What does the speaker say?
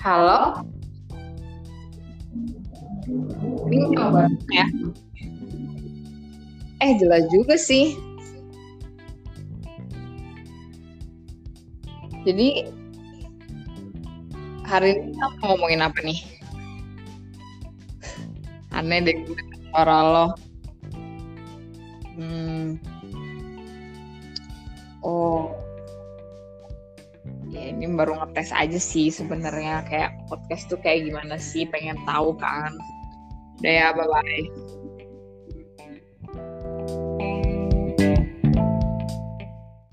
Halo? Ini coba ya. Eh, jelas juga sih. Jadi, hari ini kita mau ngomongin apa nih? Aneh deh suara lo. Hmm. Oh, ini baru ngetes aja sih sebenarnya kayak podcast tuh kayak gimana sih pengen tahu kan. Udah ya bye bye